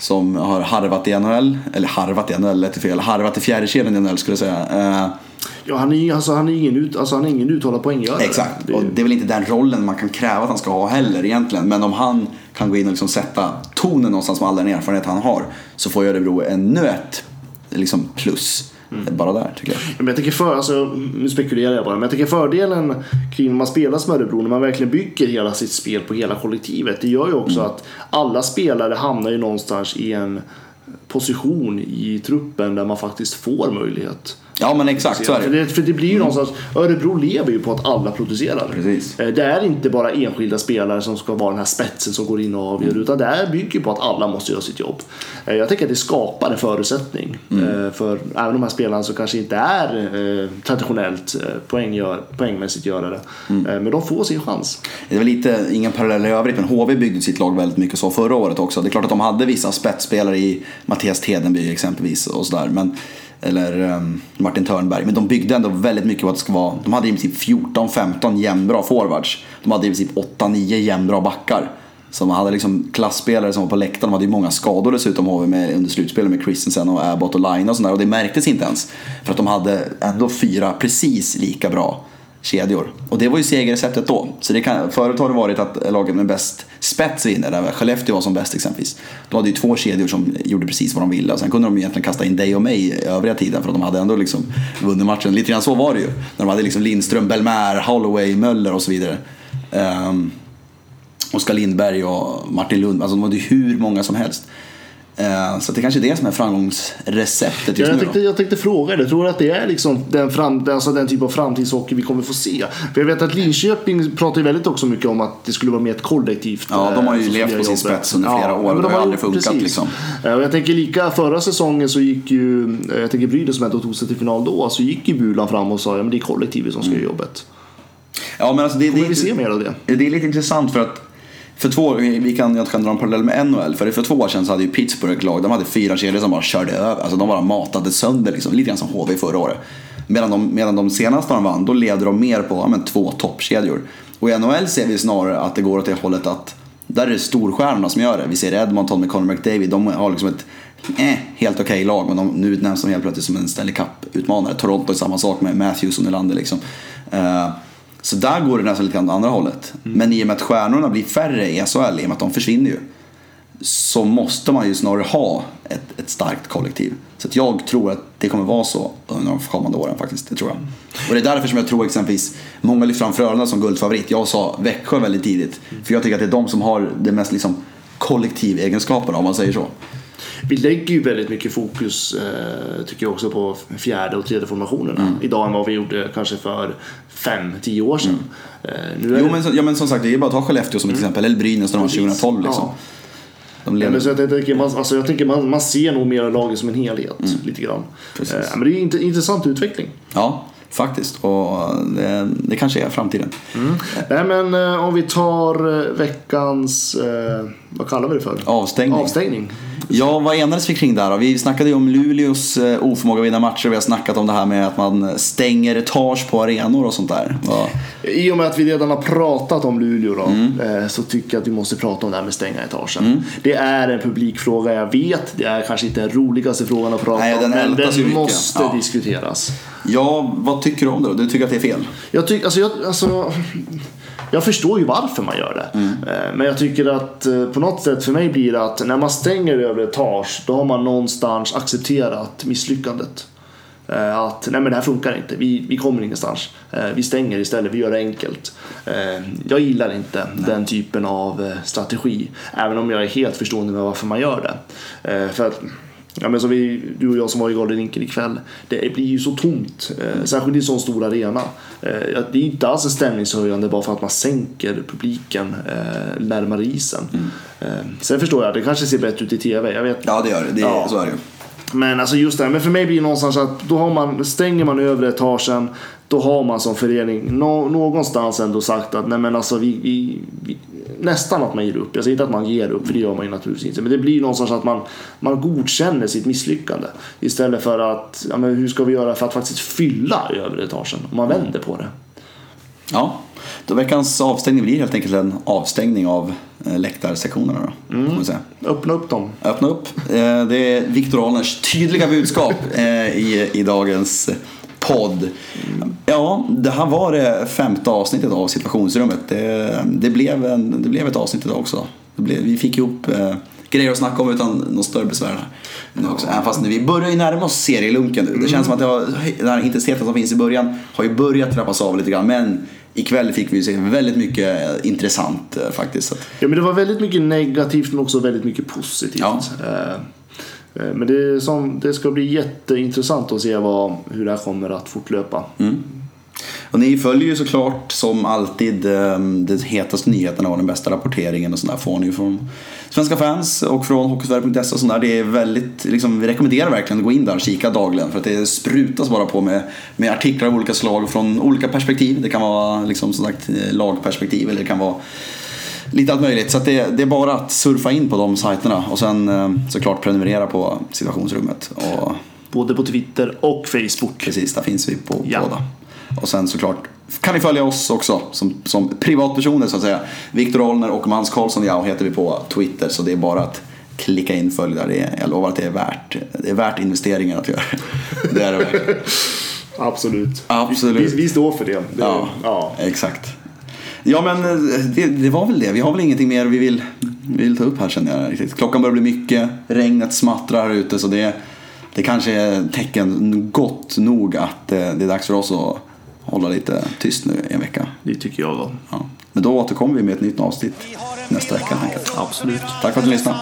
Som har harvat i NHL, eller harvat i NHL, lät fel. Harvat i fjärde kedjan i NHL skulle jag säga. Eh, Ja, han är, alltså, han är ingen, ut, alltså, han är ingen uttalad poänggörare. Exakt, Det är och det är väl inte den rollen man kan kräva att han ska ha heller egentligen. Men om han kan gå in och liksom sätta tonen någonstans med all den erfarenhet han har så får ju Örebro ännu ett liksom plus. Bara där tycker jag. Ja, Men jag tycker för, alltså, nu spekulerar jag bara, men jag tycker fördelen kring när man spelar som Örebro, när man verkligen bygger hela sitt spel på hela kollektivet, det gör ju också att alla spelare hamnar ju någonstans i en position i truppen där man faktiskt får möjlighet. Ja men exakt så är För det. det, för det blir ju någonstans, Örebro lever ju på att alla producerar. Precis. Eh, Det är inte bara enskilda spelare som ska vara den här spetsen som går in och avgör, Mm. utan det här bygger på att alla måste göra sitt jobb. Eh, Jag tänker att det skapar en förutsättning Mm. eh, för även de här spelarna som kanske inte är traditionellt poänggör, poängmässigt görare. Mm. Men de får sin chans. Det är väl lite, ingen parallell i övrigt, men HV byggde sitt lag väldigt mycket så förra året också. Det är klart att de hade vissa spetsspelare i Mattias Tedenby exempelvis och sådär. Men, eller um, Martin Törnberg. Men de byggde ändå väldigt mycket på att det ska vara, de hade i princip 14-15 jämnbra forwards. De hade i princip 8-9 jämnbra backar. Så man hade liksom klassspelare som var på läktaren. De hade ju många skador dessutom HV med, under slutspelet med Christensen och Abbott och Line och sådär. Och det märktes inte ens. För att de hade ändå fyra precis lika bra kedjor. Och det var ju segerreceptet då. Så det kan, förut har det varit att laget med bäst spets vinner, där Skellefteå var som bäst exempelvis. Då hade ju två kedjor som gjorde precis vad de ville och sen kunde de egentligen kasta in dig och mig i övriga tiden för att de hade ändå liksom vunnit matchen. Lite grann så var det ju. När de hade liksom Lindström, Belmär, Holloway, Möller och så vidare. Um, Oskar Lindberg och Martin Lund, alltså de hade ju hur många som helst. Eh, Så det kanske är det som är framgångsreceptet just Ja, jag, nu tänkte, jag tänkte fråga dig, tror du att det är liksom den, fram, alltså den typ av framtidshockey vi kommer få se? För jag vet att Linköping pratar ju väldigt också mycket om att det skulle vara mer ett kollektivt. Ja, de har ju eh, levt på sin spets under flera år men och de det har aldrig funkat, precis. liksom. Eh, Och jag tänker lika förra säsongen så gick ju, jag tänker Brynäs som ändå tog sig till final då, så gick ju Bulan fram och sa ja men det är kollektivet som ska Mm. göra jobbet. Ja, men alltså det, Kommer det, vi se mer av det? Det är lite intressant för att för två, vi kan, jag kan dra en parallell med NHL. För för två år sedan så hade ju Pittsburgh ett lag, de hade fyra kedjor som bara körde över. Alltså de bara matade sönder liksom. Lite grann som HV förra året. Medan de, medan de senaste de vann, då levde de mer på ja, men, två toppkedjor. Och i NHL ser vi snarare att det går åt det hållet att där är det storstjärnorna som gör det. Vi ser Edmonton med Conor McDavid, de har liksom ett eh, helt okej lag. Men de, nu utnämns de helt plötsligt som en Stanley Cup-utmanare. Toronto är samma sak med Matthews och Nylander liksom. Uh, så där går det nästan lite grann åt andra hållet. Men i och med att stjärnorna blir färre i SHL, i och med att de försvinner ju. Så måste man ju snarare ha ett, ett starkt kollektiv. Så jag tror att det kommer vara så under de kommande åren faktiskt. Det tror jag. Och det är därför som jag tror exempelvis, många lyfter fram Frölunda som guldfavorit. Jag sa Växjö väldigt tidigt. För jag tycker att det är de som har det mest liksom kollektivegenskaperna om man säger så. Vi lägger ju väldigt mycket fokus, eh, tycker jag också, på fjärde och tredje formationerna Mm. idag än vad vi gjorde kanske för fem, tio år sedan. Eh, nu är Jo det- men, ja, men som sagt, det är bara att ta Skellefteå som ett exempel. Eller Brynäs när de var Precis. 2012 liksom. Ja. Ja, men så jag tänker, man, alltså jag tänker man, man ser nog mer av laget som en helhet. Lite grann. Mm. Precis. Eh, men det är en int- intressant utveckling. Ja, faktiskt. Och det, det kanske är framtiden. Nej, men eh, om vi tar eh, veckans, eh, vad kallar vi det för? Avstängning. Avstängning. Ja, vad enades vi kring där? Vi snackade ju om Luleås eh, oförmåga att vinna matcher. Vi har snackat om det här med att man stänger etage på arenor och sånt där. Ja. I och med att vi redan har pratat om Luleå då, Mm. eh, så tycker jag att vi måste prata om det här med stänga etagen. Det är en publikfråga, jag vet. Det är kanske inte den roligaste frågan att prata Nej, om, men den måste Ja. diskuteras. ja, vad tycker du om det då? Du tycker att det är fel? Jag, tycker, alltså, jag, alltså, jag förstår ju varför man gör det. Mm. Eh, Men jag tycker att eh, på något sätt för mig blir det att när man stänger över etage då har man någonstans accepterat misslyckandet. Eh, Att nej men det här funkar inte, vi, vi kommer ingenstans. Vi stänger istället, vi gör det enkelt. Jag gillar inte den typen av strategi. Även om jag är helt förstående med varför man gör det. För att Ja, men som vi, du och jag som var i Garderinken ikväll. Det blir ju så tomt. Eh, särskilt i en sån stor arena. Eh, det är inte alls stämningshöjande bara för att man sänker publiken eh, närmare isen. Eh, sen förstår jag, det kanske ser bättre ut i TV. Jag vet. Ja, det gör det. det Ja. Så är det. Men alltså just det men för mig blir det någonstans att då har man, stänger man övre etagen då har man som förening nå, någonstans ändå sagt att nej men alltså vi, vi, vi nästan att man ger upp. Jag säger inte att man ger upp för det gör man ju naturligtvis inte. Men det blir någonstans att man, man godkänner sitt misslyckande. Istället för att, ja men hur ska vi göra för att faktiskt fylla övre etagen? Om man vänder på det. Ja, då veckans avstängning blir helt enkelt en avstängning av eh, läktarsektionerna då. Säga. Öppna upp dem. Öppna upp. Eh, Det är Viktor Ahlners tydliga budskap eh, i, i dagens podd. Ja, det här var det femte avsnittet av situationsrummet. Det, det, blev, en, det blev ett avsnitt idag också. Blev, vi fick ihop eh, grejer att snacka om utan något större besvär. Nu också. Även fast vi börjar ju närma oss serielunken nu. Det känns som att det har, den här intensiteten som finns i början har ju börjat trappas av lite grann. Men ikväll fick vi se väldigt mycket eh, intressant eh, faktiskt. Ja, men det var väldigt mycket negativt men också väldigt mycket positivt. Ja. Eh, men det, är som, det ska bli jätteintressant att se vad, hur det här kommer att fortlöpa. Mm. Och ni följer ju såklart som alltid ehm, de hetaste nyheterna och den bästa rapporteringen och sådär får ni ju från svenska fans och från Hockeysverige.se och sådär. Det är väldigt, liksom, vi rekommenderar verkligen att gå in där och kika dagligen för att det sprutas bara på med, med artiklar av olika slag från olika perspektiv. Det kan vara liksom som sagt eh, lagperspektiv eller det kan vara lite allt möjligt. Så det, det är bara att surfa in på de sajterna och sen eh, såklart prenumerera på situationsrummet. Och Både på Twitter och Facebook. precis, där finns vi på Ja. båda. Och sen såklart kan ni följa oss också som, som privatpersoner så att säga. Viktor Ollner och Mans Karlsson ja, heter vi på Twitter så det är bara att klicka in följ där. Det är, jag lovar att det är värt, det är värt investeringen att göra. Det är det. Absolut. Absolut. Vi, vi står för det. det Ja, ja. exakt. Ja men eh, det, det var väl det. Vi har väl ingenting mer vi vill, vi vill ta upp här känner jag. Riktigt. Klockan börjar bli mycket, regnet smattrar här ute så det, det kanske är tecken gott nog att eh, det är dags för oss att hålla lite tyst nu i en vecka. Det tycker jag då. Ja. Men då återkommer vi med ett nytt avsnitt nästa vecka Absolut. Tack för att ni lyssnade.